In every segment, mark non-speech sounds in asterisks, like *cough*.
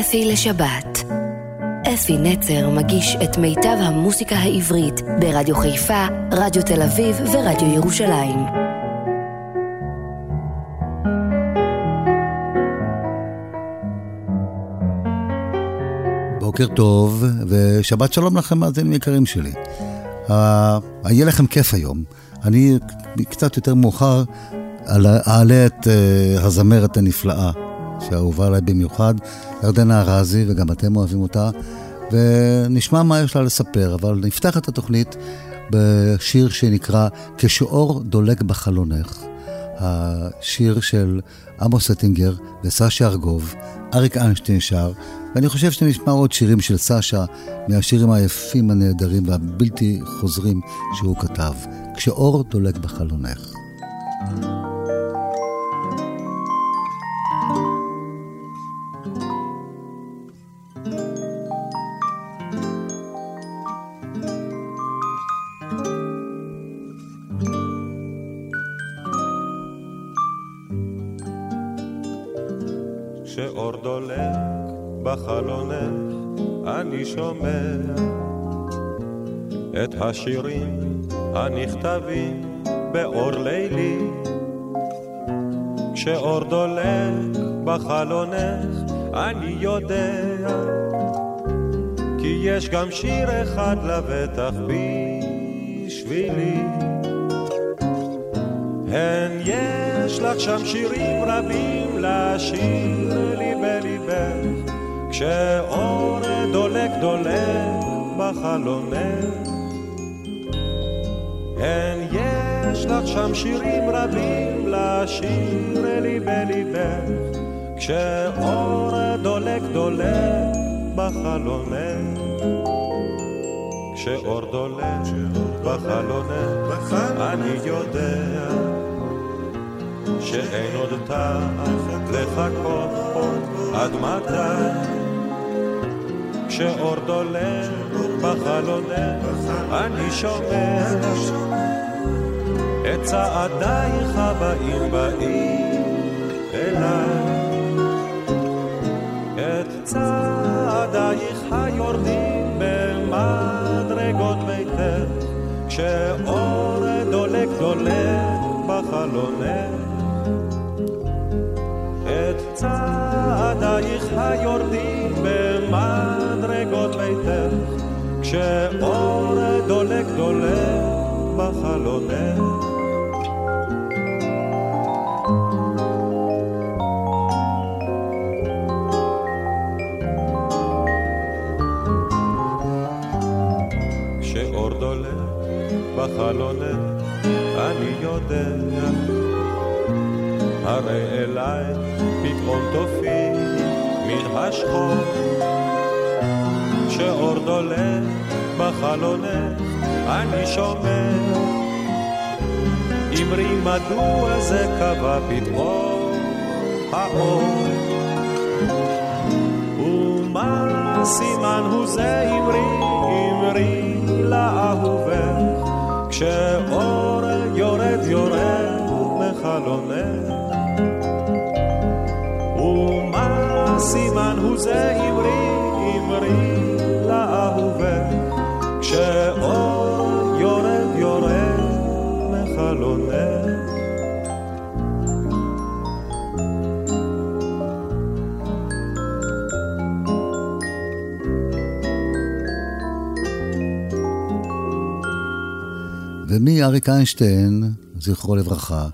אפי לשבת. אפי נצר מגיש את מיטב המוסיקה העברית ברדיו חיפה, רדיו תל אביב ורדיו ירושלים. בוקר טוב, ושבת שלום לכם, מאזינים יקרים שלי. יהיה לכם כיף היום. אני קצת יותר מאוחר אעלה את uh, הזמרת הנפלאה, שאהובה עליי במיוחד, ירדנה ארזי, וגם אתם אוהבים אותה, ונשמע מה יש לה לספר, אבל נפתח את התוכנית בשיר שנקרא "כשאור דולק בחלונך", השיר של עמוס אטינגר וסשה ארגוב, אריק איינשטיין שר, ואני חושב שנשמע עוד שירים של סשה מהשירים היפים, הנהדרים והבלתי חוזרים שהוא כתב. כשאור דולק בחלונך. thank you השירים הנכתבים באור לילי כשאור דולק בחלונך אני יודע כי יש גם שיר אחד לבטח בשבילי הן יש לך שם שירים רבים לשיר לי בליבך כשאור דולק דולק בחלונך. הן יש לך שם שירים רבים לשיר לי בליבך, כשאור דולק דולק בחלונך. כשאור דולק בחלונך, אני יודע שאין עוד טעם לחכות עד מתי. כשאור דולק בחלונך אני שומע את צעדייך הבאים באים אליי. את צעדייך היורדים במדרגות ביתך כשאור דולק דולק בחלונך. את צעדייך היורדים במדרגות ביתך, כשאור דולק דולק בחלונך. בחלונך, אני יודע, הרי אליי פתאום תופיע מן השחור שאור דולק בחלונך אני שומע אמרי מדוע זה קבע פתאום האור ומה סימן הוא זה אמרי אמרי לאהובך כשאור יורד יורד מחלונך? סימן הוא זה אמרי, אמרי ומי אריק איינשטיין, זכרו לברכה,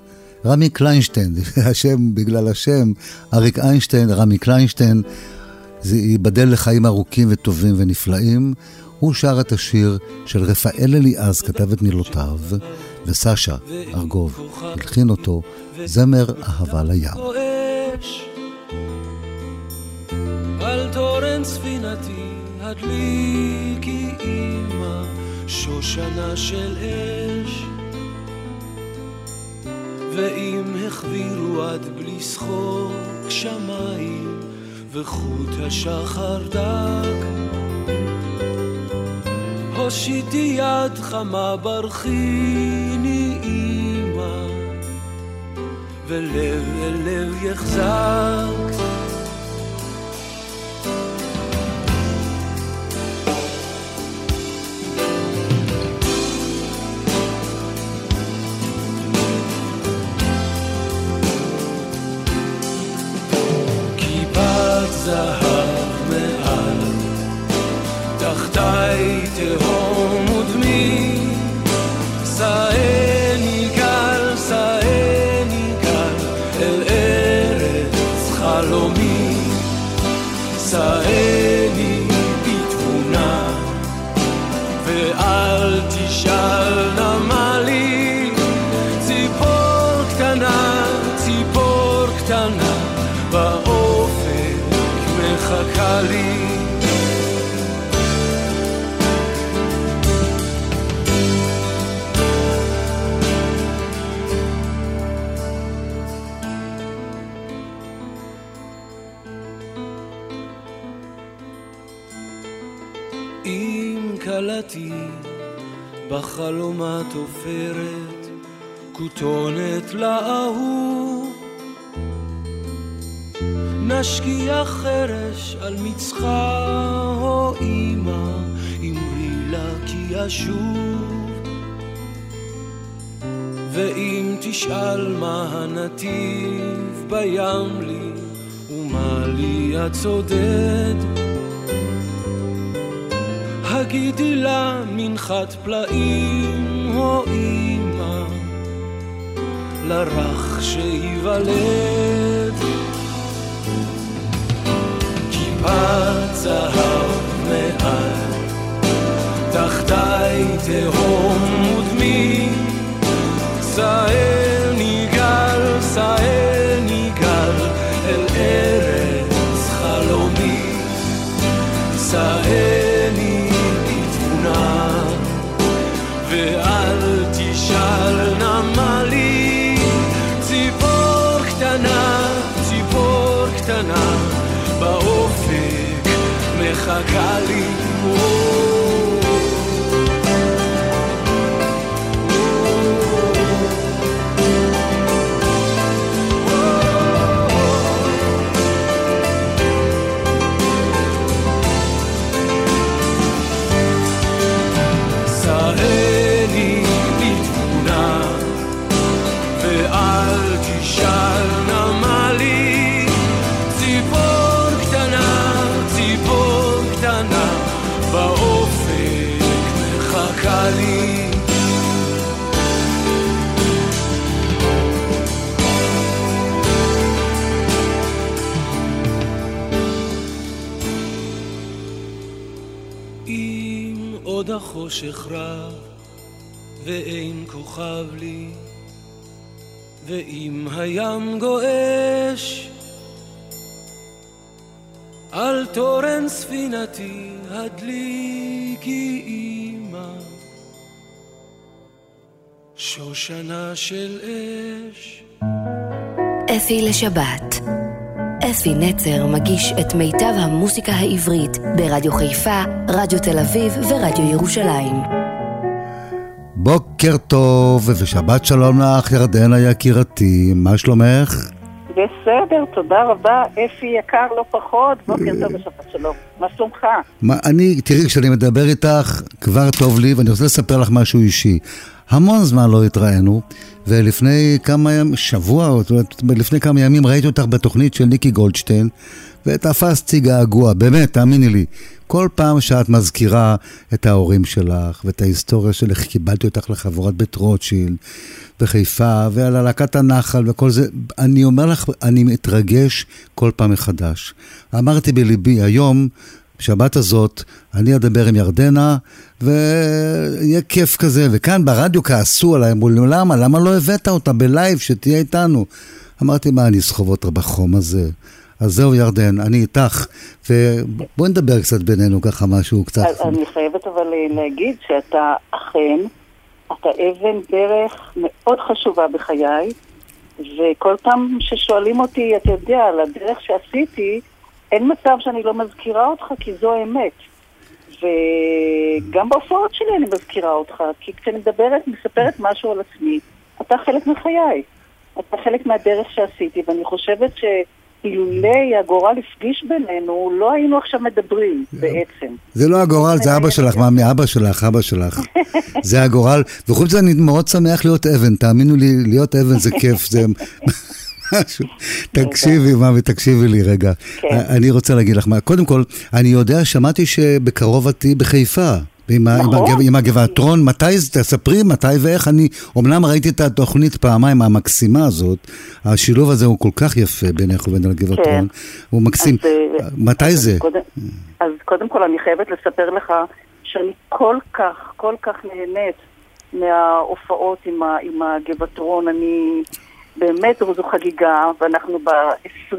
רמי קליינשטיין, *laughs* השם בגלל השם, אריק איינשטיין, רמי קליינשטיין, זה ייבדל לחיים ארוכים וטובים ונפלאים. הוא שר את השיר של רפאל אליעז, כתב את מילותיו, וסשה ארגוב הלחין אותו, זמר אהבה לים. על תורן ספינתי הדליקי אימא שושנה של אש ואם החבירו עד בלי שחוק שמיים וחוט השחר דק תושיטי יד חמה ברכיני אימא, ולב אל לב יחזק. זהב מעל, תחתיי תהום בחלומה תופרת כותונת לאהוב. נשקיע חרש על מצחה או אמא אמרי לה כי אשוב. ואם תשאל מה הנתיב בים לי ומה לי הצודד הגידי לה מנחת פלאים, או אמא, לרך שייוולד. כיפת זהב מעל, תחתיי תהום ודמי, רב ואין כוכב לי, ואם הים גועש, על תורן ספינתי הדליקי אמא, שושנה של אש. אפי לשבת. אפי נצר מגיש את מיטב המוסיקה העברית ברדיו חיפה, רדיו תל אביב ורדיו ירושלים. בוקר טוב ושבת שלום לך, ירדנה יקירתי, מה שלומך? בסדר, תודה רבה. אפי יקר לא פחות, בוקר טוב ושבת שלום. מה שלומך? מה, אני, תראי, כשאני מדבר איתך, כבר טוב לי, ואני רוצה לספר לך משהו אישי. המון זמן לא התראינו, ולפני כמה ימים, שבוע, לפני כמה ימים ראיתי אותך בתוכנית של ניקי גולדשטיין, ותפסתי געגוע, באמת, תאמיני לי. כל פעם שאת מזכירה את ההורים שלך, ואת ההיסטוריה של איך קיבלתי אותך לחבורת בית רוטשילד, בחיפה, ועל הלהקת הנחל וכל זה, אני אומר לך, אני מתרגש כל פעם מחדש. אמרתי בליבי, היום, בשבת הזאת, אני אדבר עם ירדנה, ויהיה כיף כזה. וכאן ברדיו כעסו עליי, אמרו לי, למה? למה לא הבאת אותה בלייב, שתהיה איתנו? אמרתי, מה, אני אסחוב אותה בחום הזה? אז זהו, ירדן, אני איתך, ובואי נדבר קצת בינינו, ככה משהו קצת. אני חייבת אבל להגיד שאתה אכן, אתה אבן דרך מאוד חשובה בחיי, וכל פעם ששואלים אותי, אתה יודע, על הדרך שעשיתי, אין מצב שאני לא מזכירה אותך, כי זו האמת. וגם בהופעות שלי אני מזכירה אותך, כי כשאני מדברת, מספרת משהו על עצמי, אתה חלק מחיי. אתה חלק מהדרך שעשיתי, ואני חושבת שאילולי הגורל הפגיש בינינו, לא היינו עכשיו מדברים בעצם. זה לא הגורל, זה אבא שלך, *laughs* מאמי, אבא שלך, אבא שלך. זה הגורל, וחוץ מזה אני מאוד שמח להיות אבן, תאמינו לי, להיות אבן זה כיף, זה... משהו. *laughs* תקשיבי, מאמי, תקשיבי לי רגע. כן. אני רוצה להגיד לך מה. קודם כל, אני יודע, שמעתי שבקרוב את תהיי בחיפה. עם, עם, נכון. הגב, עם הגבעתרון, מתי, זה- תספרי מתי ואיך אני, אמנם ראיתי את התוכנית פעמיים המקסימה הזאת, השילוב הזה הוא כל כך יפה בינך ובין הגבעתרון, כן. הוא מקסים. אז, אה, מתי אז זה? קודם, אז קודם כל אני חייבת לספר לך שאני כל כך, כל כך נהנית מההופעות עם, ה, עם הגבעתרון. אני באמת, זו חגיגה, ואנחנו ב-20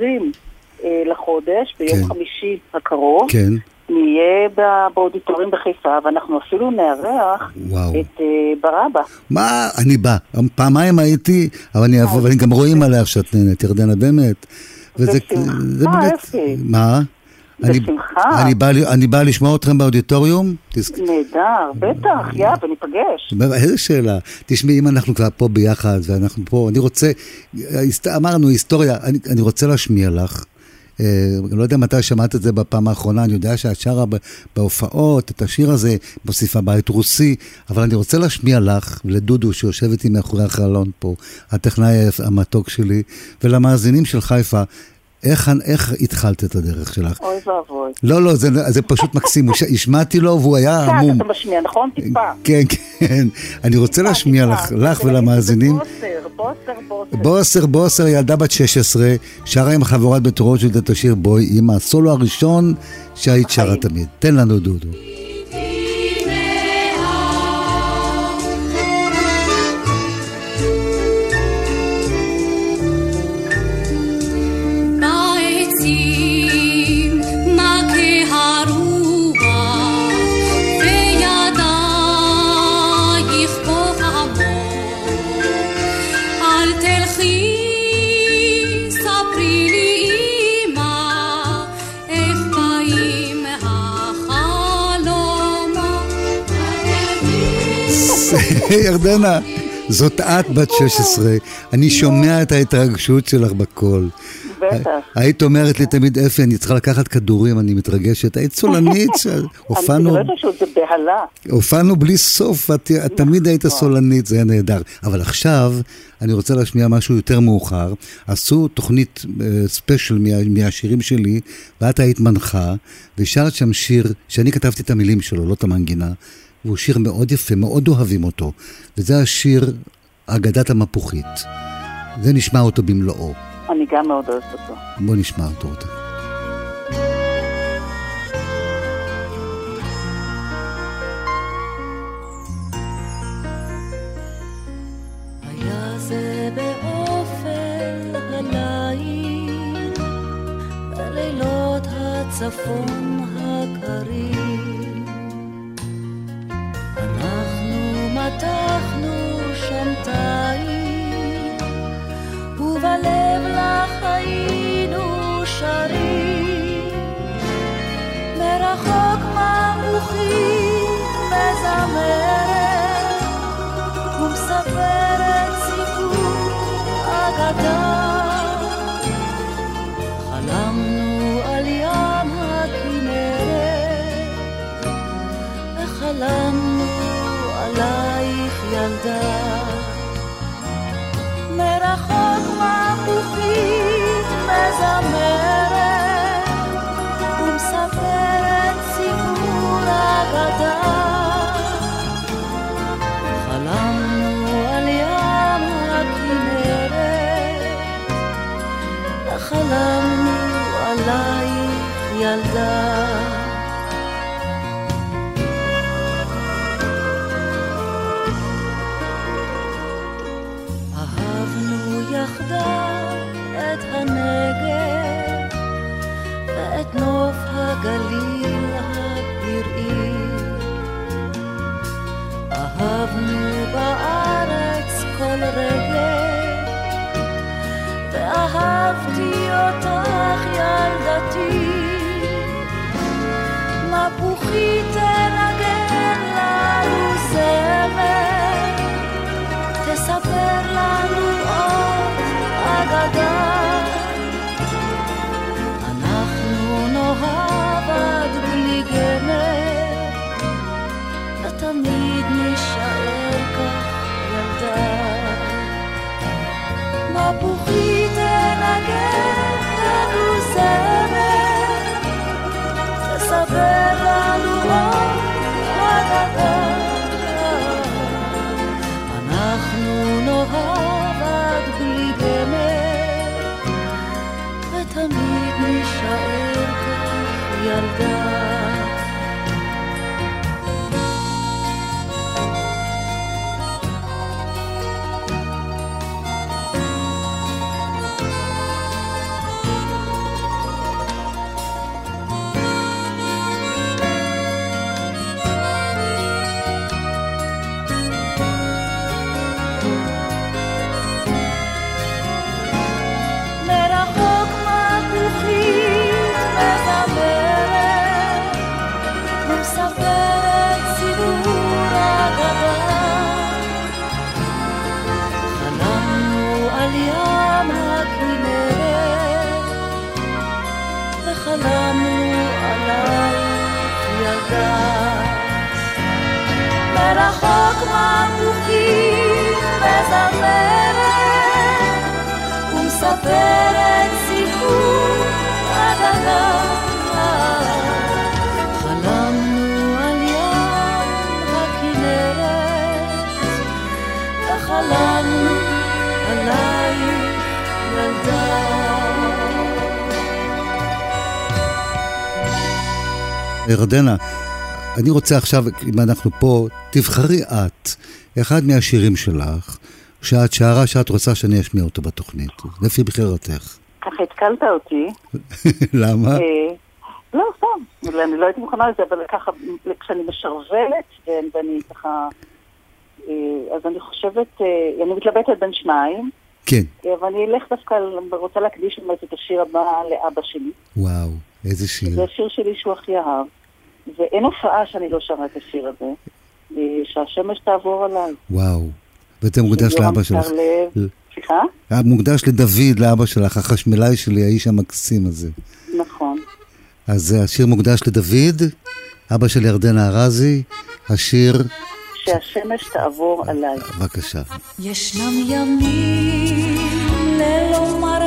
אה, לחודש, ביום כן. חמישי הקרוב. כן, נהיה ב- באודיטוריום בחיפה, ואנחנו אפילו נארח וואו. את אה, ברבא. מה, אני בא, פעמיים הייתי, אבל אני אבוא, ואני גם רואים עליה שאת נהנית, ירדנה, באמת. וזה בשמחה, זה באמת, אפי. מה? אני- בשמחה. אני בא, אני בא לשמוע אתכם באודיטוריום? תזכ- נהדר, בטח, יא, וניפגש. איזה שאלה. תשמעי, אם אנחנו כבר פה ביחד, ואנחנו פה, אני רוצה, אמרנו היסטוריה, אני, אני רוצה להשמיע לך. אה, אני לא יודע מתי שמעת את זה בפעם האחרונה, אני יודע שאת שרה בהופעות, את השיר הזה, מוסיפה בית רוסי, אבל אני רוצה להשמיע לך, ולדודו שיושב איתי מאחורי החלון פה, הטכנאי המתוק שלי, ולמאזינים של חיפה, איך, איך התחלת את הדרך שלך? אוי ואבוי. לא, לא, זה, זה פשוט מקסים, השמעתי לו והוא היה קצת המום. אתה משמיע, נכון? טיפה. כן, כן. אני רוצה להשמיע לך. לך ולמאזינים. בוסר, בוסר, בוסר. בוסר, בוסר, ילדה בת 16, שרה עם חברת בית רוטשילד את השיר בואי, עם הסולו הראשון שהיית שרה. תמיד. תן לנו דודו. *laughs* ירדנה, זאת את בת 16, אני שומע את ההתרגשות שלך בקול. בטח. היית אומרת לי תמיד, אפי, אני צריכה לקחת כדורים, אני מתרגשת. היית סולנית, *laughs* הופענו... אני יודעת שזה בהלה. הופענו בלי סוף, את, תמיד היית סולנית, זה היה נהדר. אבל עכשיו, אני רוצה להשמיע משהו יותר מאוחר. עשו תוכנית אה, ספיישל מה, מהשירים שלי, ואת היית מנחה, ושרת שם שיר שאני כתבתי את המילים שלו, לא את המנגינה, והוא שיר מאוד יפה, מאוד אוהבים אותו. וזה השיר אגדת המפוחית. זה נשמע אותו במלואו. אני גם מאוד אוהבת אותו. בוא נשמע אותו. אותה. היה שם תיל, ובלב לך היינו שרים. מרחוק מבוכית מזמרת ומספרת סיפור אגדה. airku yang מזמרת ומספרת סיפור אגדה. חלמנו על ים הכנרת, וחלמנו עלייך ילדה. ירדנה, אני רוצה עכשיו, אם אנחנו פה, תבחרי את אחד מהשירים שלך, שאת שרה שאת רוצה שאני אשמיע אותו בתוכנית, לפי בחירתך. ככה התקלת אותי. *laughs* למה? אה, לא, סתם, אני לא הייתי מוכנה לזה, אבל ככה, כשאני משרבלת, ו- ואני ככה... אה, אז אני חושבת, אה, אני מתלבטת בין שניים, כן, ואני אלך דווקא, רוצה להקדיש באמת את השיר הבא לאבא שלי. וואו, איזה שיר. זה השיר שלי שהוא הכי אהב, ואין הופעה שאני לא שרה את השיר הזה, אה, שהשמש תעבור עליי. וואו. וזה מוקדש לאבא שלך. סליחה? היה מוקדש לדוד, לאבא שלך, החשמלאי שלי, האיש המקסים הזה. נכון. אז אה, השיר מוקדש לדוד, אבא של ירדנה ארזי, השיר, שהשמש תעבור עליי. בבקשה. ישנם ימים ללא מרגוע,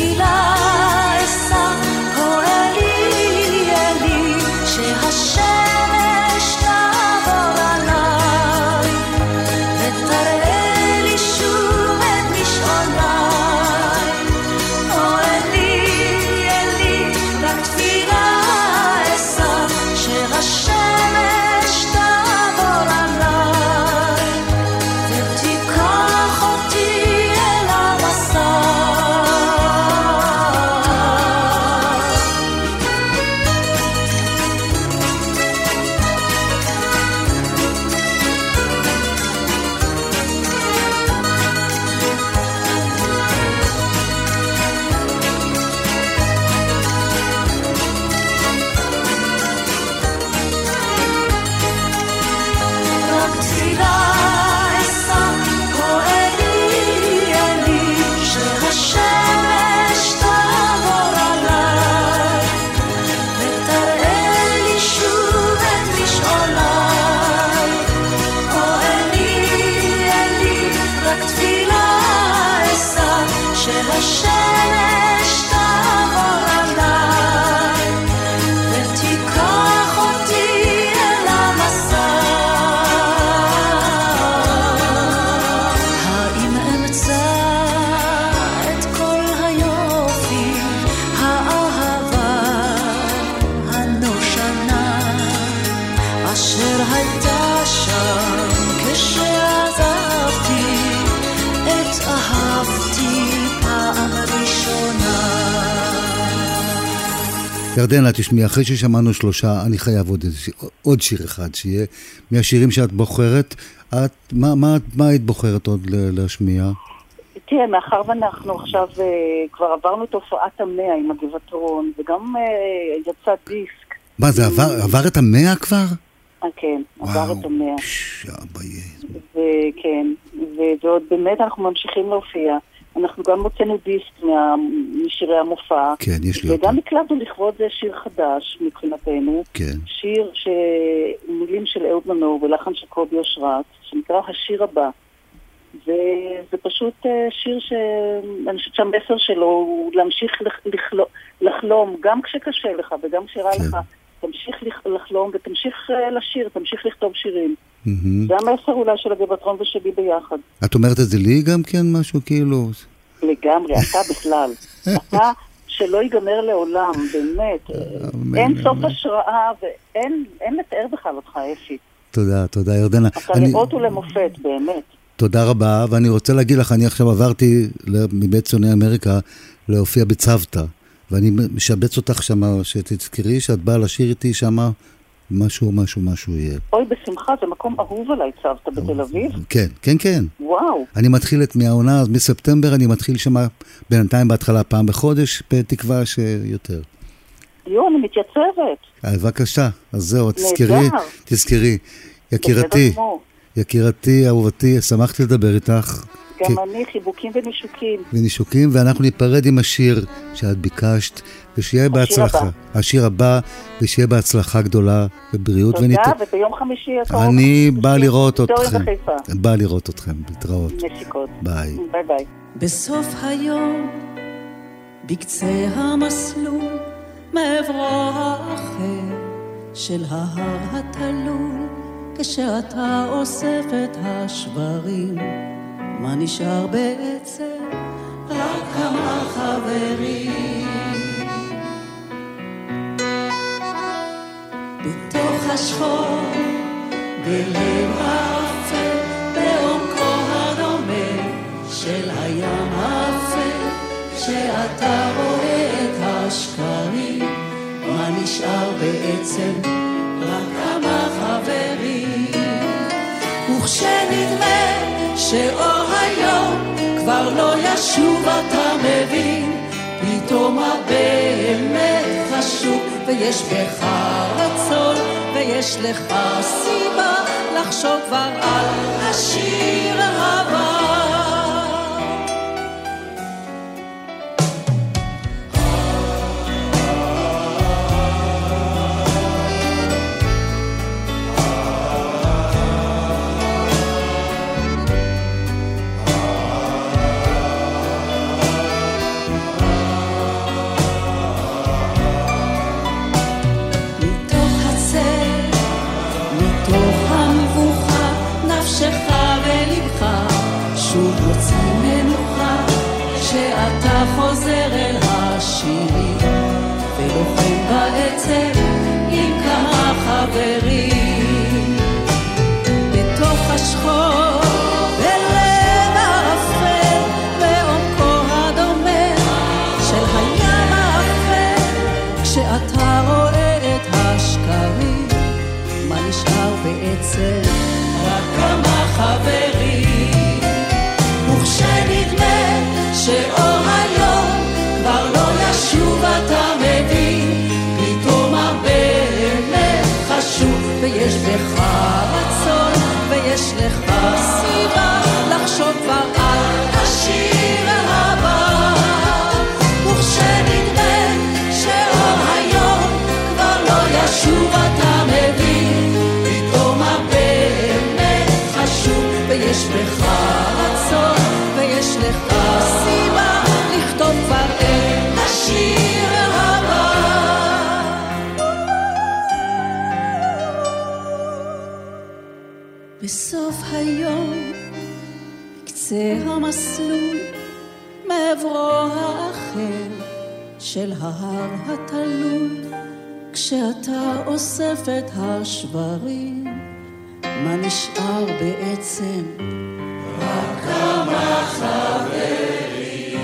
רק תפילה ירדנה, תשמעי, אחרי ששמענו שלושה, אני חייב עוד, עוד שיר אחד שיהיה. מהשירים שאת בוחרת, את, מה, מה, מה היית בוחרת עוד להשמיע? תראה, מאחר ואנחנו עכשיו אה, כבר עברנו את הופעת המאה עם הגבעתרון, וגם אה, יצא דיסק, מה, זה עבר, עבר את המאה כבר? אה, כן, עבר את המאה. פש, אבאי. וכן, ועוד באמת אנחנו ממשיכים להופיע. אנחנו גם הוצאנו דיסק מה- משירי המופע. כן, יש לי אותו. וגם הקלטנו לכבוד זה שיר חדש מבחינתנו. כן. שיר שמילים של אהוד מנור ולחן של קובי אושרת, שנקרא השיר הבא. וזה פשוט אה, שיר שאני חושבת שהמסר שלו הוא להמשיך לח- לחלום, לחלום, גם כשקשה לך וגם כשרע כן. לך. תמשיך לח- לחלום ותמשיך אה, לשיר, תמשיך לכתוב שירים. זה המסר אולי של הגבעתרון ושלי ביחד. את אומרת את זה לי גם כן, משהו כאילו? לגמרי, אתה *laughs* בכלל. אתה שלא ייגמר לעולם, באמת. אמן, אין סוף אמן. השראה ואין אין לתאר בכלל אותך, אפי. תודה, תודה, ירדנה. אתה אני- לאות ולמופת, באמת. תודה רבה, ואני רוצה להגיד לך, אני עכשיו עברתי מבית שונאי אמריקה להופיע בצוותא, ואני משבץ אותך שמה, שתזכרי שאת באה לשיר איתי שמה, משהו, משהו, משהו יהיה. אוי, בשמחה, זה מקום אהוב עליי, צוותא בתל אביב. כן, כן, כן. וואו, אני מתחיל את מהעונה, אז מספטמבר אני מתחיל שמה, בינתיים בהתחלה פעם בחודש, בתקווה שיותר. יו, אני מתייצבת. אז בבקשה, אז זהו, תזכרי. תזכרי. יקירתי. יקירתי, אהובתי, שמחתי לדבר איתך. גם כן. אני, חיבוקים ונישוקים. ונישוקים, ואנחנו ניפרד עם השיר שאת ביקשת, ושיהיה בהצלחה. הבא. השיר הבא, ושיהיה בהצלחה גדולה, ובריאות. תודה, ונת- וביום חמישי הקרוב. אני בא לראות אתכם. בא לראות אתכם, להתראות. נשיקות. ביי. ביי ביי. בסוף היום, בקצה המסלול, מעברו האחר של ההר התלול, כשאתה אוסף את השברים, מה נשאר בעצם? רק כמה חברים. בתוך השחור, בלב האפל, בעומקו הדומם של הים האפל, כשאתה רואה את השקרים, מה נשאר בעצם? שאור היום כבר לא ישוב, אתה מבין, פתאום מה באמת חשוב, ויש בך רצון, ויש לך סיבה לחשוב כבר על השיר הבא. קצה המסלול מעברו האחר של ההר התלול כשאתה אוסף את השברים מה נשאר בעצם? רק כמה חברים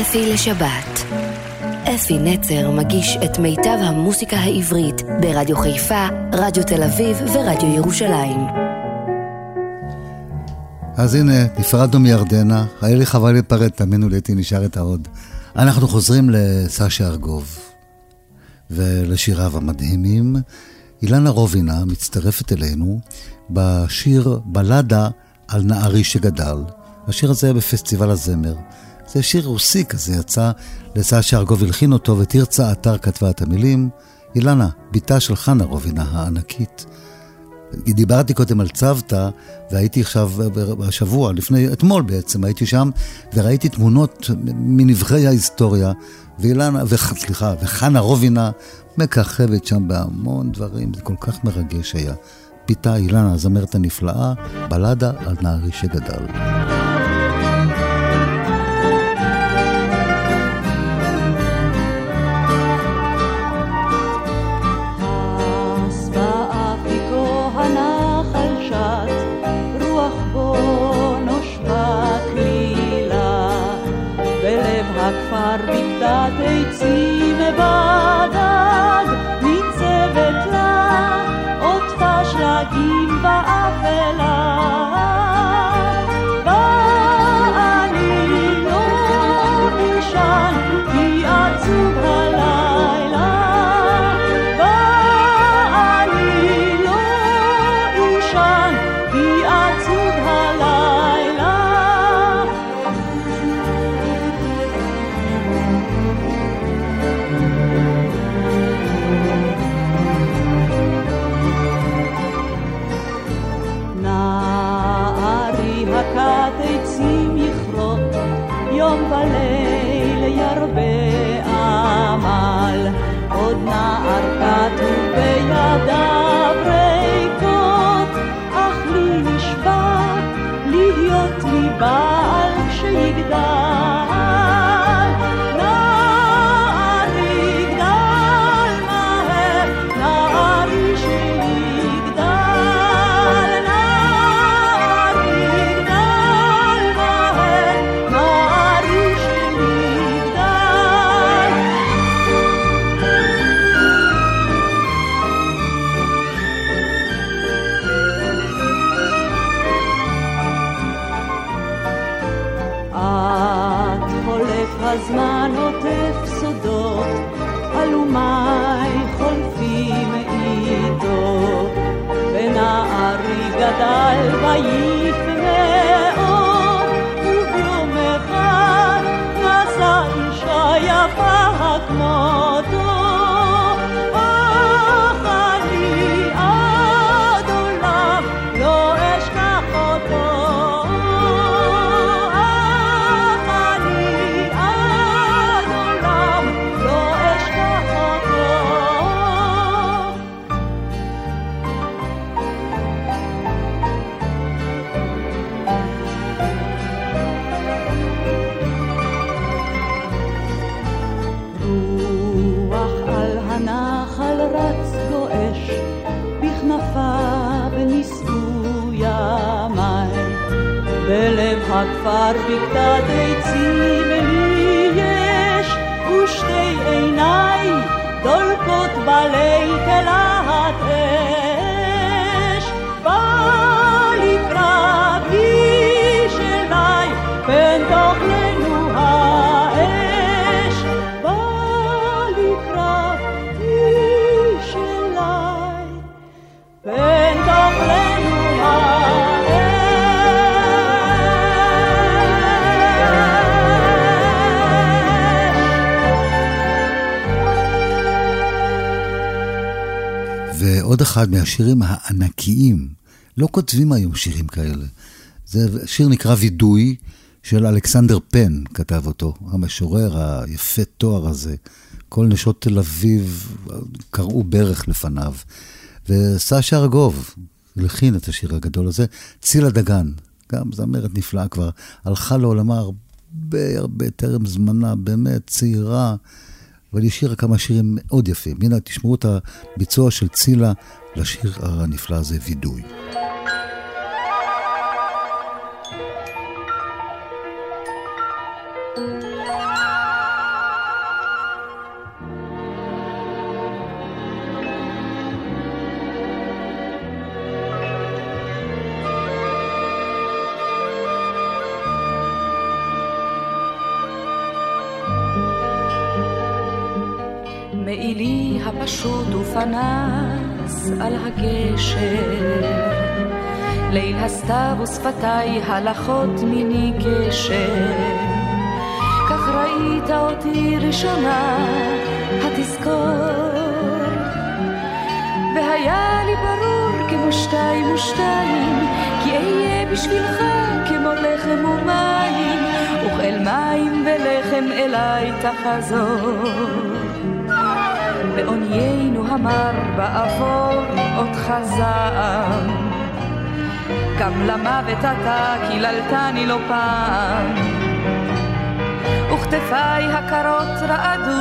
אפי לשבת אפי נצר מגיש את מיטב המוסיקה העברית ברדיו חיפה, רדיו תל אביב ורדיו ירושלים. אז הנה, נפרדנו מירדנה, היה לי חבל להיפרד, תאמינו לי, הייתי נשאר איתה עוד. אנחנו חוזרים לסשה ארגוב ולשיריו המדהימים. אילנה רובינה מצטרפת אלינו בשיר בלדה על נערי שגדל. השיר הזה היה בפסטיבל הזמר. זה שיר רוסי כזה, יצא לסשה ארגוב הלחין אותו, ותרצה אתר כתבה את המילים. אילנה, בתה של חנה רובינה הענקית. דיברתי קודם על צוותא, והייתי עכשיו, השבוע, לפני, אתמול בעצם, הייתי שם, וראיתי תמונות מנבחרי ההיסטוריה, ואילנה, וח, סליחה, וחנה רובינה מככבת שם בהמון דברים, זה כל כך מרגש היה. בתה אילנה, הזמרת הנפלאה, בלדה על נערי שגדל. אחד מהשירים הענקיים, לא כותבים היום שירים כאלה. זה שיר נקרא וידוי, של אלכסנדר פן, כתב אותו, המשורר היפה תואר הזה. כל נשות תל אביב קראו ברך לפניו. וסשה ארגוב הלחין את השיר הגדול הזה. צילה דגן, גם זמרת נפלאה כבר, הלכה לעולמה הרבה הרבה טרם זמנה, באמת צעירה, אבל היא השאירה כמה שירים מאוד יפים. הנה, תשמעו את הביצוע של צילה לשיר הנפלא הזה וידוי. מעילי הפשוט ופניו על הגשר. ליל הסתיו ושפתיי הלכות מיני גשר. כך ראית אותי ראשונה, התזכור. והיה לי ברור כמו שתיים ושתיים, כי אהיה בשבילך כמו לחם ומים, וכאל מים ולחם אליי תחזור. בעוניינו המר באפור אותך זעם. גם למוות אתה קיללתני לא פעם. וכתפיי הקרות רעדו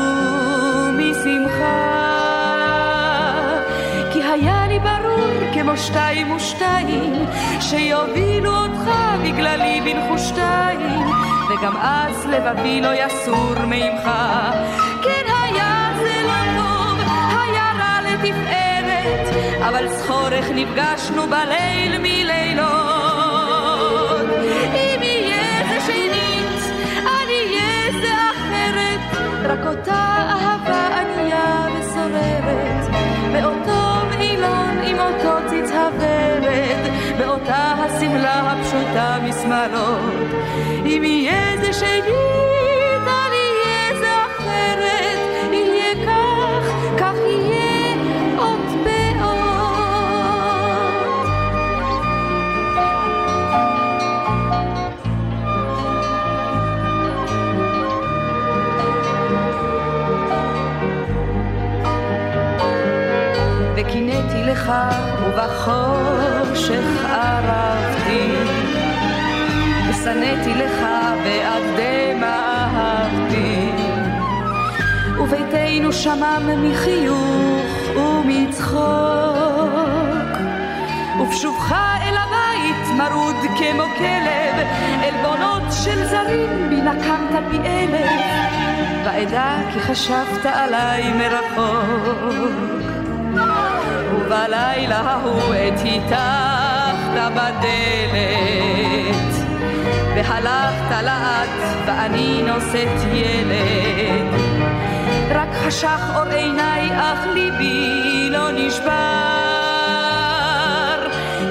משמחה. כי היה לי ברור כמו שתיים ושתיים, שיובילו אותך בגללי בנחושתיים, וגם אז לבבי לא יסור מעמך. רע לתפארת, אבל זכורך נפגשנו בליל מלילות. אם יהיה זה שנית, אני אהיה זה אחרת, רק אותה אהבה ענייה וסוררת, באותו מעילון עם אותו ציץ הוורד, באותה השמלה הפשוטה משמאלות. אם יהיה זה שנית, לך ובחושך ערבתי. ושנאתי לך ועד דמע אהבתי. וביתנו שמם מחיוך ומצחוק. ובשובך אל הבית מרוד כמו כלב עלבונות של זרים בי נקמת פי אלף. ואדע כי חשבת עליי מרחוק ובלילה ההוא עת היטחת בדלת והלכת לאט ואני נושאת ילד. רק חשך אור עיניי אך ליבי לא נשבר.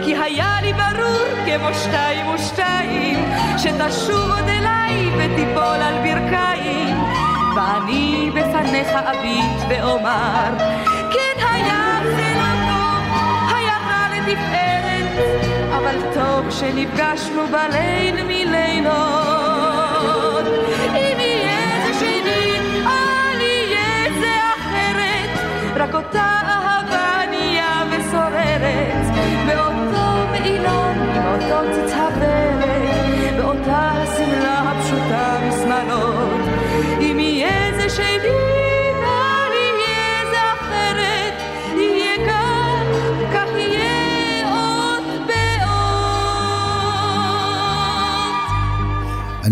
כי היה לי ברור כמו שתיים ושתיים שתשוב עוד אליי ותיפול על ברכיים. ואני בפניך אביט ואומר כן היה רע לתפארת אבל טוב שנפגשנו בליל מלילות. אם יהיה זה שני, אל יהיה זה אחרת רק אותה אהבה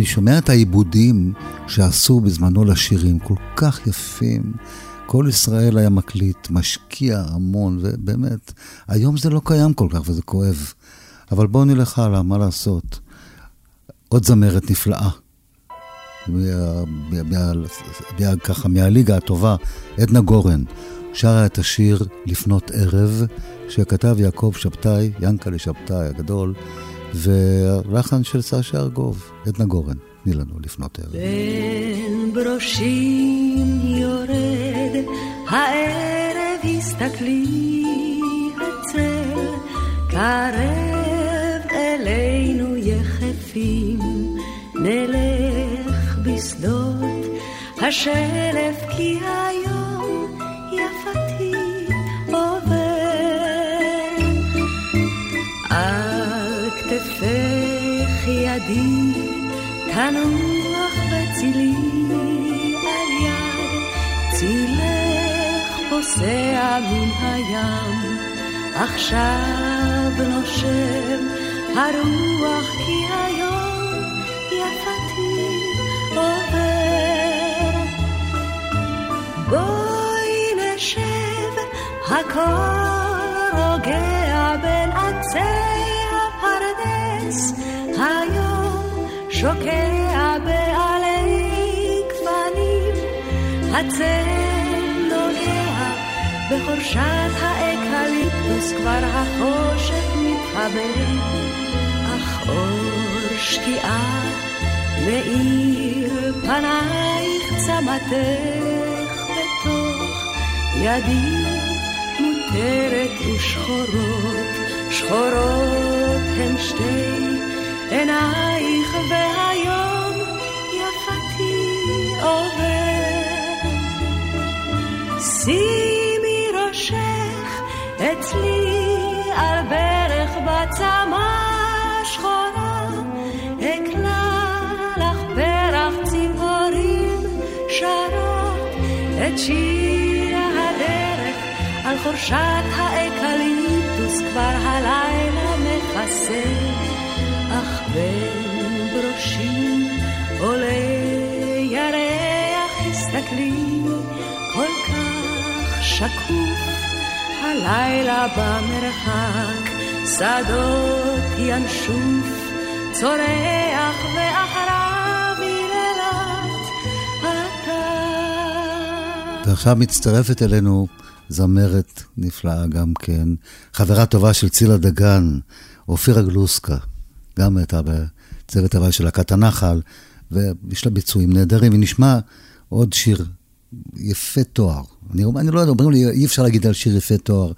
אני שומע את העיבודים שעשו בזמנו לשירים, כל כך יפים. כל ישראל היה מקליט, משקיע המון, ובאמת, היום זה לא קיים כל כך וזה כואב. אבל בואו נלך הלאה, מה לעשות? עוד זמרת נפלאה. ככה, מהליגה הטובה, עדנה גורן, שרה את השיר לפנות ערב, שכתב יעקב שבתאי, ינקלה שבתאי הגדול, ולחן של סשה ארגוב, עדנה גורן. תני לנו לפנות ערב. בין ברושים יורד הערב הסתכלי הצל קרב אלינו יחפים נלך בשדות השלף כי היום יפתי ידי תנוח בצילי על יד צילך פוסע מן הים. עכשיו נושם הרוח כי היום יפתי עובר. בואי נשב הכל רוגע בין עצי הפרדס היום שוקע בעלי גוונים הצל לא בחורשת האקליפטוס כבר החושך מתחבא, אך אור שקיעה מאיר פנייך צמתך בתוך ידי מותרת ושחורות, שחורות הן שתי עינייך והיום יפתי עובר. שימי ראשך אצלי על ברך בצמא שחורה, אקלה לך פרח ציפורים שרות את שיר הדרך על חורשת האקליפטוס כבר הלילה מכסה, אך בין ברושים עולה ירח הסתכלי כל כך שקוף הלילה במרחק שדות ינשוף צורח ואחריו יללת אתה. ועכשיו מצטרפת אלינו זמרת נפלאה גם כן, חברה טובה של צילה דגן, אופירה גלוסקה, גם הייתה בצוות הבא של להקת הנחל, ויש לה ביצועים נהדרים, ונשמע עוד שיר יפה תואר. אני, אני לא יודע, אומרים לי, אי אפשר להגיד על שיר יפה תואר,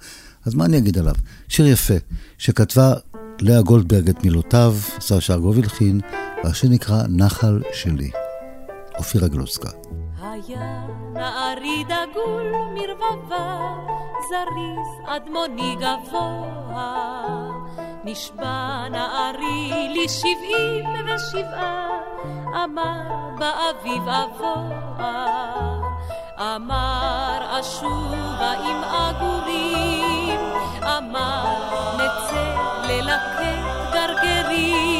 אז מה אני אגיד עליו? שיר יפה, שכתבה לאה גולדברג את מילותיו, שר שרגוב הלחין, והשיר נקרא נחל שלי. אופירה גלוסקה. היה נערי דגול מרבבה, זריז אדמוני גבוה. נשבע נערי לי שבעים ושבעה, אמר באביב אבוה. אמר אשובה עם עגורים, אמר נצא ללקט גרגרים,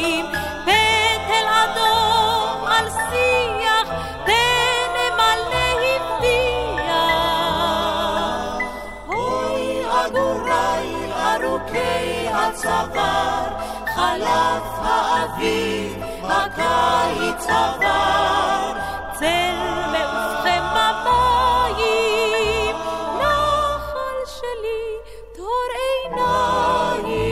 ארוכי הצוואר, חלף האביב, הקיץ עבר, צל מעופכם במים, נחל שלי, תור עיניים.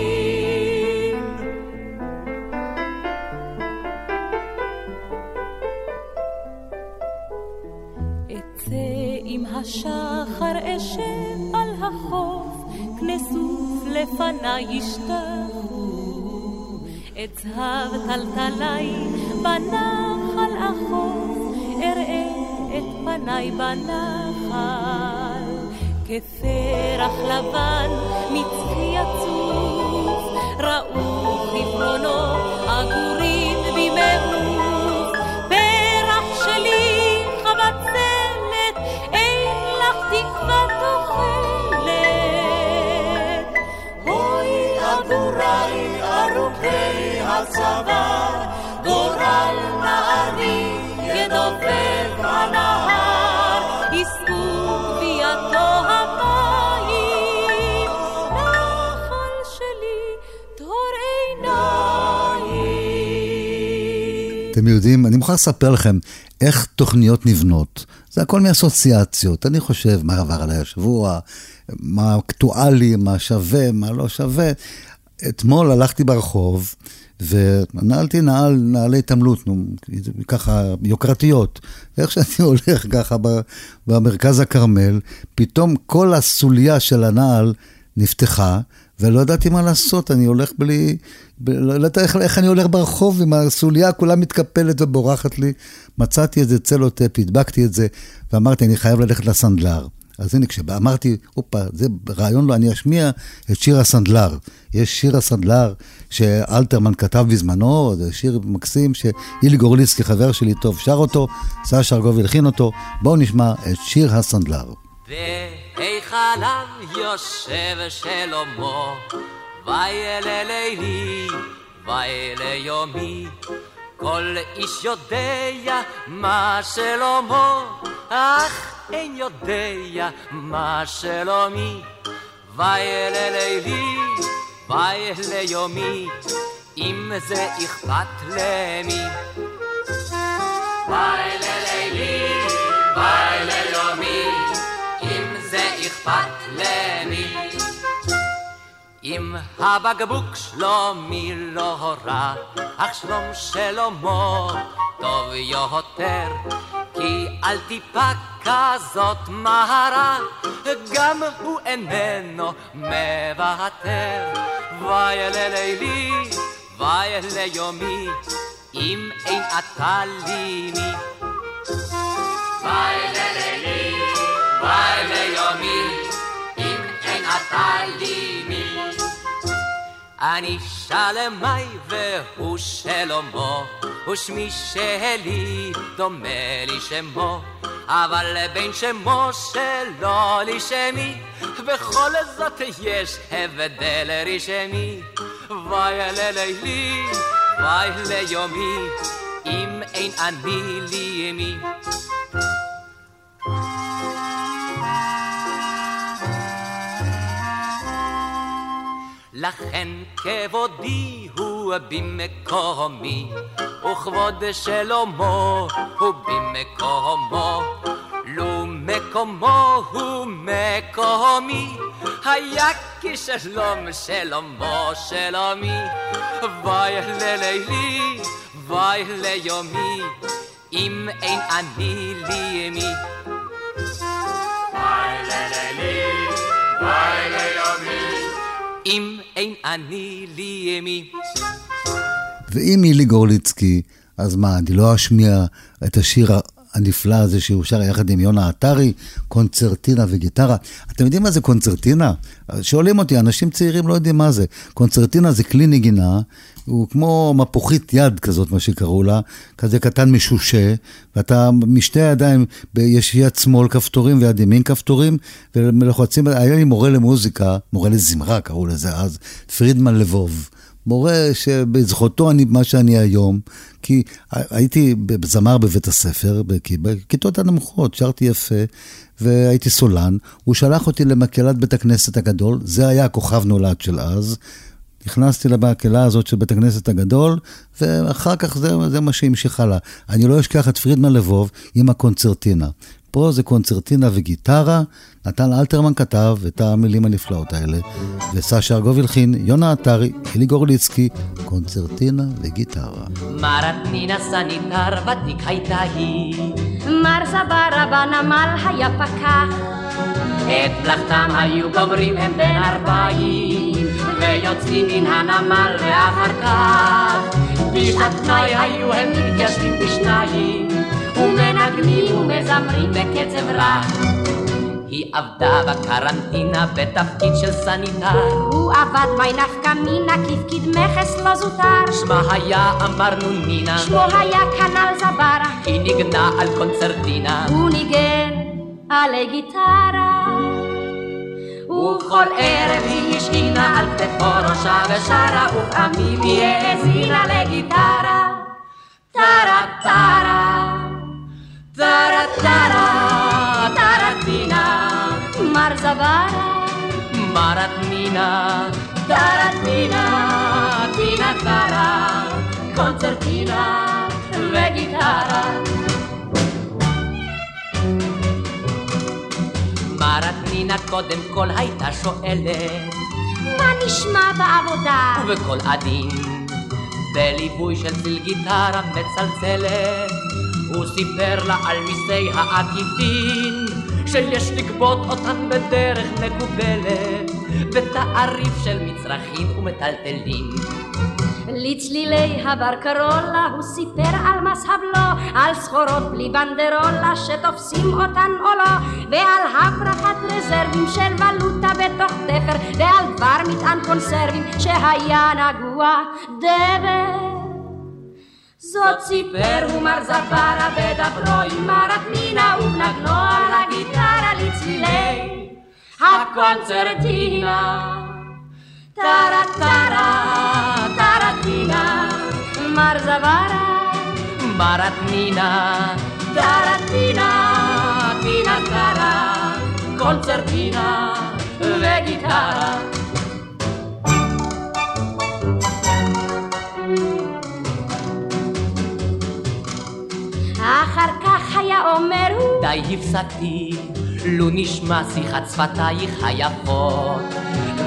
אצא עם השחר אשב על החוף, כנסוף לפניי ישתחו. את זהב טלטלי בנחל אחוף, אראה את פניי בנחל. כפרח לבן מצחי יצוף, ראו חברונו עגורים במעוף. אתם יודעים, אני מוכרח לספר לכם איך תוכניות נבנות. זה הכל מאסוציאציות. אני חושב מה עבר עליי השבוע, מה אקטואלי, מה שווה, מה לא שווה. אתמול הלכתי ברחוב ונעלתי נעל, נעלי התעמלות, ככה יוקרתיות. ואיך שאני *laughs* הולך ככה במרכז הכרמל, פתאום כל הסוליה של הנעל נפתחה, ולא ידעתי מה לעשות, אני הולך בלי... ב- לא ידעתי איך, איך אני הולך ברחוב עם הסוליה כולה מתקפלת ובורחת לי. מצאתי איזה צלוטפ, הדבקתי את זה, ואמרתי, אני חייב ללכת לסנדלר. אז הנה, כשאמרתי, הופה, זה רעיון לו, אני אשמיע את שיר הסנדלר. יש שיר הסנדלר שאלתרמן כתב בזמנו, זה שיר מקסים שאילי גורליצקי, חבר שלי טוב, שר אותו, סשה ארגוב הלחין אותו. בואו נשמע את שיר הסנדלר. בהיכליו יושב שלמה, וילא לילי, וילא יומי. כל איש יודע מה שלמה, אך אין יודע מה שלומי. וילא לילי, וילא יומי, אם זה אכפת למי. עם הבקבוק שלומי לא הורה, אך שלום שלמה טוב יותר, כי על טיפה כזאת מהרה, גם הוא איננו מוותר. וואי ללילי, וואי ליומי, אם אין אתה לי מי. וואי ללילי, וואי ליומי, אם אין אתה לי. אני שלמי והוא שלמה, ושמי שלי דומה לי שמו, אבל בין שמו שלו לי שמי, בכל זאת יש הבדל רשמי. וואי ללילי, וואי ליומי, אם אין אני לי מי. לכן כבודי הוא במקומי, וכבוד שלמה הוא במקומו. לו מקומו הוא מקומי, היה כשלום שלמה שלומי. וואי ללילי, וואי ליומי, אם אין אני לי מי. וואי ללילי, וואי ליומי. אם אין אני לי מי. ואם אילי גורליצקי, אז מה, אני לא אשמיע את השיר הנפלא הזה שהוא שר יחד עם יונה עטרי, קונצרטינה וגיטרה. אתם יודעים מה זה קונצרטינה? שואלים אותי, אנשים צעירים לא יודעים מה זה. קונצרטינה זה כלי נגינה, הוא כמו מפוחית יד כזאת, מה שקראו לה, כזה קטן משושה, ואתה משתי ידיים, יש יד שמאל כפתורים ויד ימין כפתורים, ולוחצים, היה לי מורה למוזיקה, מורה לזמרה קראו לזה אז, פרידמן לבוב. מורה שבזכותו אני מה שאני היום, כי הייתי זמר בבית הספר, בכיתות הנמוכות, שרתי יפה, והייתי סולן. הוא שלח אותי למקהלת בית הכנסת הגדול, זה היה הכוכב נולד של אז. נכנסתי למקהלה הזאת של בית הכנסת הגדול, ואחר כך זה, זה מה שהמשיך הלאה. אני לא אשכח את פרידמן לבוב עם הקונצרטינה. פה זה קונצרטינה וגיטרה, נתן אלתרמן כתב את המילים הנפלאות האלה, וסשה ארגוב הלחין, יונה עטרי, אלי גורליצקי, קונצרטינה וגיטרה. מרתנינה סניטר ותיק הייתה היא, מר סברה בנמל היה פקח. את מלאכתם היו גומרים הם בין ארבעים, ויוצאים מן הנמל ואחר כך, בשעת פנאי היו הם מתיישבים בשניים. ומנגנים ומזמרים בקצב רע. היא עבדה בקרנטינה בתפקיד של סניטר. הוא עבד מי נפקא מינה כפקיד מכס לא זוטר. שמה היה אמרנו נינה. שמו היה כנ"ל זברה. היא ניגנה על קונצרטינה. הוא ניגן עלי גיטרה. ובכל ערב היא השכינה על כתפו ראשה ושרה, ופעמים היא האזינה מרטמינה טרטינה טינה טרה קונצרטינה וגיטרה מרטמינה קודם כל הייתה שואלת מה נשמע בעבודה? ובקול עדין בליווי של ציל גיטרה מצלצלת הוא סיפר לה על מיסי העקיפין שיש לגבות אותן בדרך מקובלת בתעריף של מצרכים ומטלטלים לצלילי הבר קרולה הוא סיפר על מס הבלו, על סחורות בלי בנדרולה שתופסים אותן או לא, ועל הברחת רזרבים של ולוטה בתוך תפר, ועל דבר מטען קונסרבים שהיה נגוע דבר. זאת סיפר הוא מר זברה בדברו עם מרתנינה ובנגנו על הגיטרה לצלילי טרה טרטינה מר זברה מרתנינה טרטינה טינה טרה קונצרטינה וגיטרה אחר כך היה אומר די הפסקתי, לו נשמע שיחת שפתייך היפות.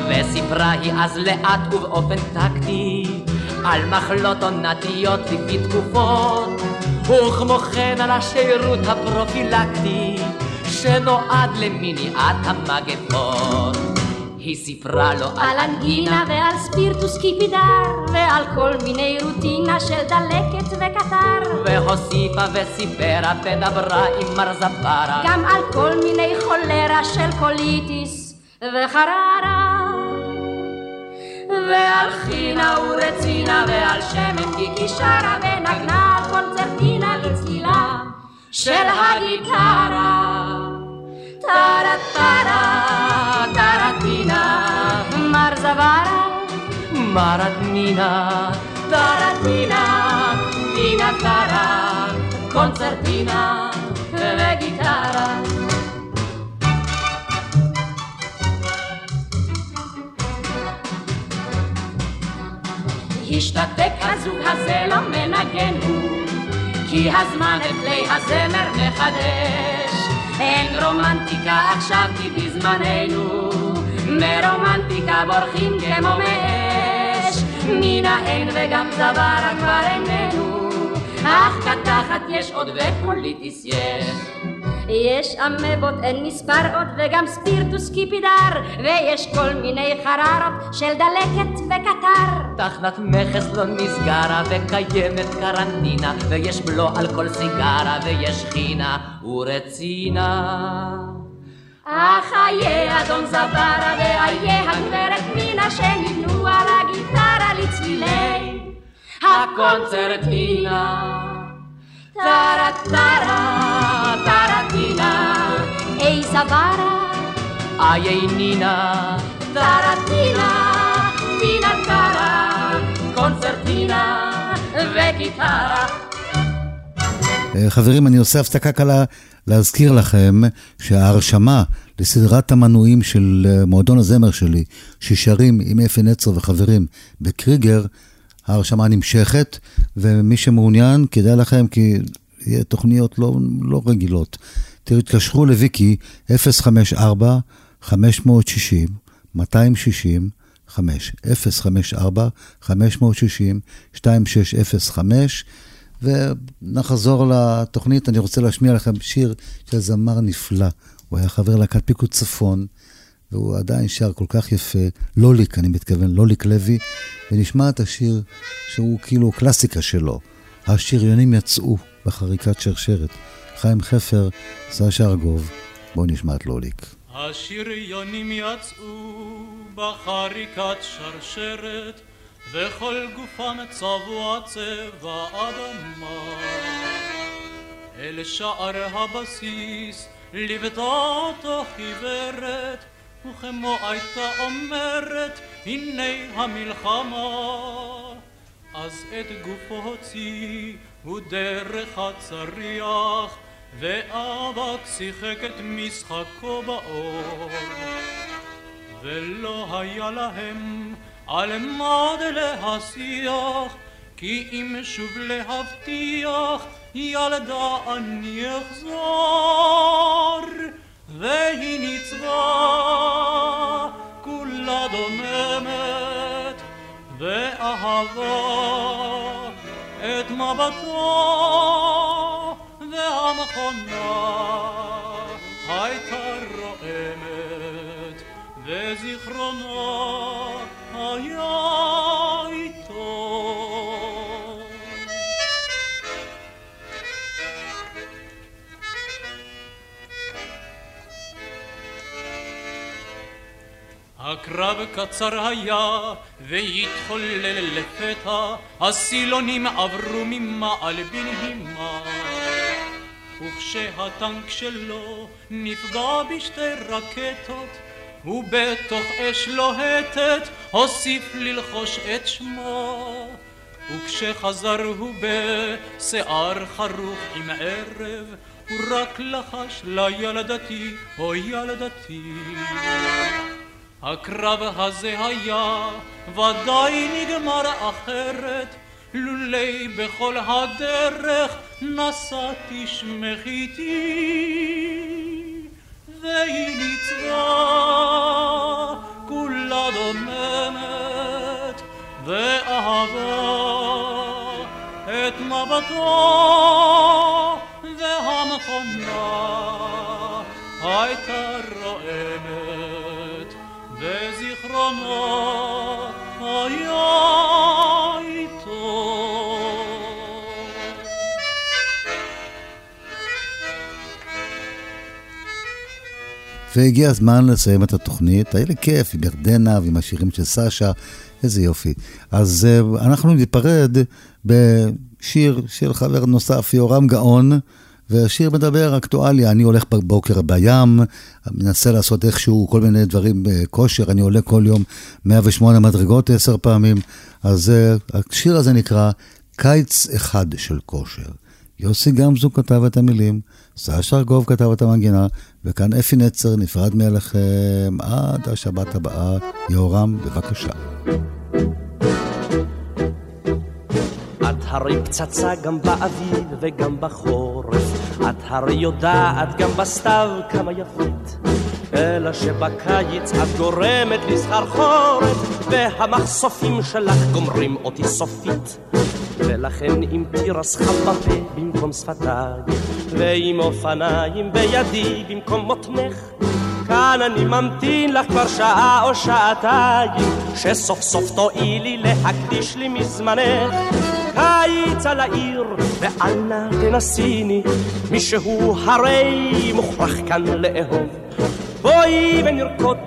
וסיפרה היא אז לאט ובאופן טקטי על מחלות עונתיות לפי תקופות. וכמו כן על השירות הפרופילקטי שנועד למניעת המגפות היא סיפרה לו על אנגינה ועל ספירטוס קיפידר ועל כל מיני רוטינה של דלקת וקטר והוסיפה וסיפרה ודברה עם מר זברה גם על כל מיני חולרה של קוליטיס וחררה ועל חינה ורצינה ועל שמן קיקי שרה ונגנה קונצרטינה לצלילה של הגיטרה טרה טרה מרדנינה טרטינה טינה טרה קונצרטינה וגיטרה השתתק הזוג הזה לא מנגן הוא כי הזמן את כלי הזמר מחדש אין רומנטיקה עכשיו כי בזמננו מרומנטיקה בורחים כמו מאש מן האין וגם צווארה כבר איננו. אך קתחת יש עוד ופוליטיס יש. יש אמבות אין מספר עוד וגם ספירטוס קיפידר. ויש כל מיני חררות של דלקת וקטר. תחנת מכס לא נסגרה וקיימת קרנטינה. ויש בלו על כל סיגרה ויש חינה ורצינה. אך איה אדון זברה ואיה הגברת מינה שנבנו הקונצרטינה טרה טרה טרטינה אי זברה איי נינה טרטינה טינה טרה קונצרטינה וגיטרה אה, חברים, אני עושה הפסקה קלה להזכיר לכם שההרשמה לסדרת המנויים של אה, מועדון הזמר שלי, ששרים עם אפי נצר וחברים בקריגר, ההרשמה נמשכת, ומי שמעוניין, כדאי לכם, כי תוכניות לא, לא רגילות. תתקשרו לוויקי 054 560 260 5 054 560 2605 ונחזור לתוכנית, אני רוצה להשמיע לכם שיר של זמר נפלא. הוא היה חבר להקת פיקוד צפון, והוא עדיין שר כל כך יפה, לוליק, אני מתכוון, לוליק לוי, ונשמע את השיר שהוא כאילו קלאסיקה שלו. השריונים יצאו בחריקת שרשרת. חיים חפר, סשה ארגוב, בואו נשמע את לוליק. השריונים יצאו בחריקת שרשרת וכל גופם צבוע צבע אדמה. אל שער הבסיס ליוותה אותו חיוורת, וכמו הייתה אומרת, הנה המלחמה. אז את גופו הוציא הוא דרך הצריח, ואבק שיחק את משחקו באור. ולא היה להם על מד להשיח, כי אם שוב להבטיח, ילדה אני אחזור. והיא ניצבה, כולה דוממת, ואהבה את מבטו, והמכונה הייתה רועמת, וזיכרונה היה הקרב קצר היה, והתחולל לפתע, הסילונים עברו ממעל בנהימה. וכשהטנק שלו נפגע בשתי רקטות, ובתוך אש לוהטת הוסיף ללחוש את שמו. וכשחזר הוא בשיער חרוך עם ערב, הוא רק לחש לילדתי, או ילדתי. הקרב הזה היה ודאי נגמר אחרת לולי בכל הדרך נשאתי שמך איתי והיא ניצבה כולה דוממת ואהבה את מבטו והמכונה הייתה רע והגיע הזמן לסיים את התוכנית. היה לי כיף עם ירדנה ועם השירים של סשה, איזה יופי. אז uh, אנחנו ניפרד בשיר של חבר נוסף, יורם גאון, והשיר מדבר אקטואליה. אני הולך בבוקר בים, מנסה לעשות איכשהו כל מיני דברים בכושר, אני עולה כל יום 108 מדרגות עשר פעמים. אז uh, השיר הזה נקרא קיץ אחד של כושר. יוסי גמזו כתב את המילים, סשה ארגוב כתב את המנגינה, וכאן אפי נצר נפרד מאליכם עד השבת הבאה. יהורם, בבקשה. את הרי פצצה גם באביב וגם בחורף, את הרי יודעת גם בסתיו כמה יפית. אלא שבקיץ את גורמת לי סחרחורת, והמחשופים שלך גומרים אותי סופית. ולכן אם תירס חם בפה במקום שפתיי, ועם אופניים בידי במקום מותנך, כאן אני ממתין לך כבר שעה או שעתיים, שסוף סוף תואילי להקדיש לי מזמנך. קיץ על העיר, ואל נא תנסיני, מישהו הרי מוכרח כאן לאהוב. בואי ונרקוד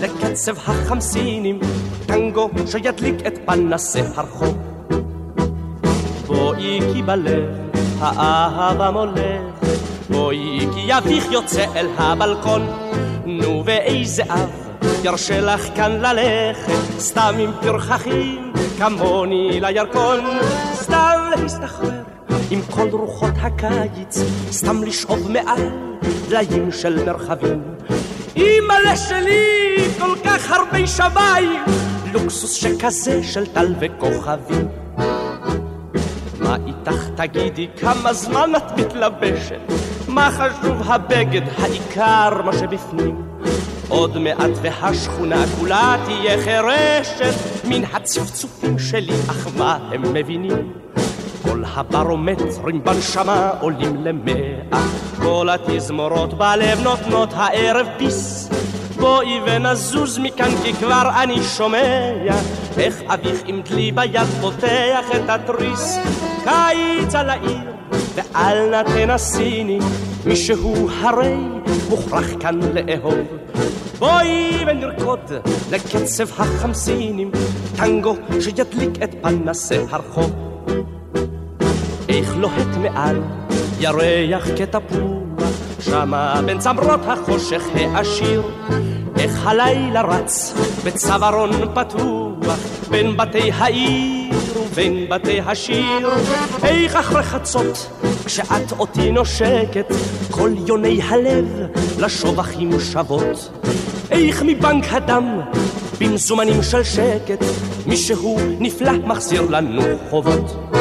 לקצב החמסינים, טנגו שידליק את פנסי הרחוב. בואי כי בלב האהבה מולך, בואי כי יביך יוצא אל הבלקון, נו ואיזה אב ירשה לך כאן ללכת, סתם עם פרחחים כמוני לירקון, סתם להסתחרר עם כל רוחות הקיץ, סתם לשאוב מעל דליים של מרחבים. אימא'לה שלי, כל כך הרבה שמיים, לוקסוס שכזה של טל וכוכבים. מה איתך תגידי, כמה זמן את מתלבשת? מה חשוב הבגד, העיקר מה שבפנים. עוד מעט והשכונה כולה תהיה חירשת מן הצפצופים שלי, אך מה הם מבינים? כל הברומטרים בנשמה עולים למאה, כל התזמורות בלב נותנות הערב ביס. בואי ונזוז מכאן כי כבר אני שומע איך אביך עם דלי ביד פותח את התריס קיץ על העיר ואל נא תנסיני מישהו הרי מוכרח כאן לאהוב בואי ונרקוד לקצב החמסינים טנגו שידליק את פנסי הרחוב איך לוהט מעל ירח כתפוח שמה בין צמרות החושך העשיר איך הלילה רץ בצווארון פתוח בין בתי העיר ובין בתי השיר. איך אחרי חצות כשאת אותי נושקת? כל יוני הלב לשובחים שוות. איך מבנק הדם במזומנים של שקט מישהו נפלא מחזיר לנו חובות